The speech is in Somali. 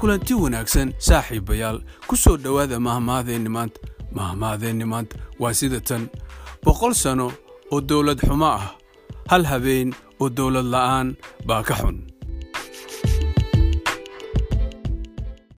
kulanti wanaagsan saaxiibayaal. Ku soo dhowaada mahmaadeenni maanta mahmaadeenni maanta waa sida tan. Boqol sano oo dowlad xumo ah. Hal habeen oo dowlad la'aan baa ka xun.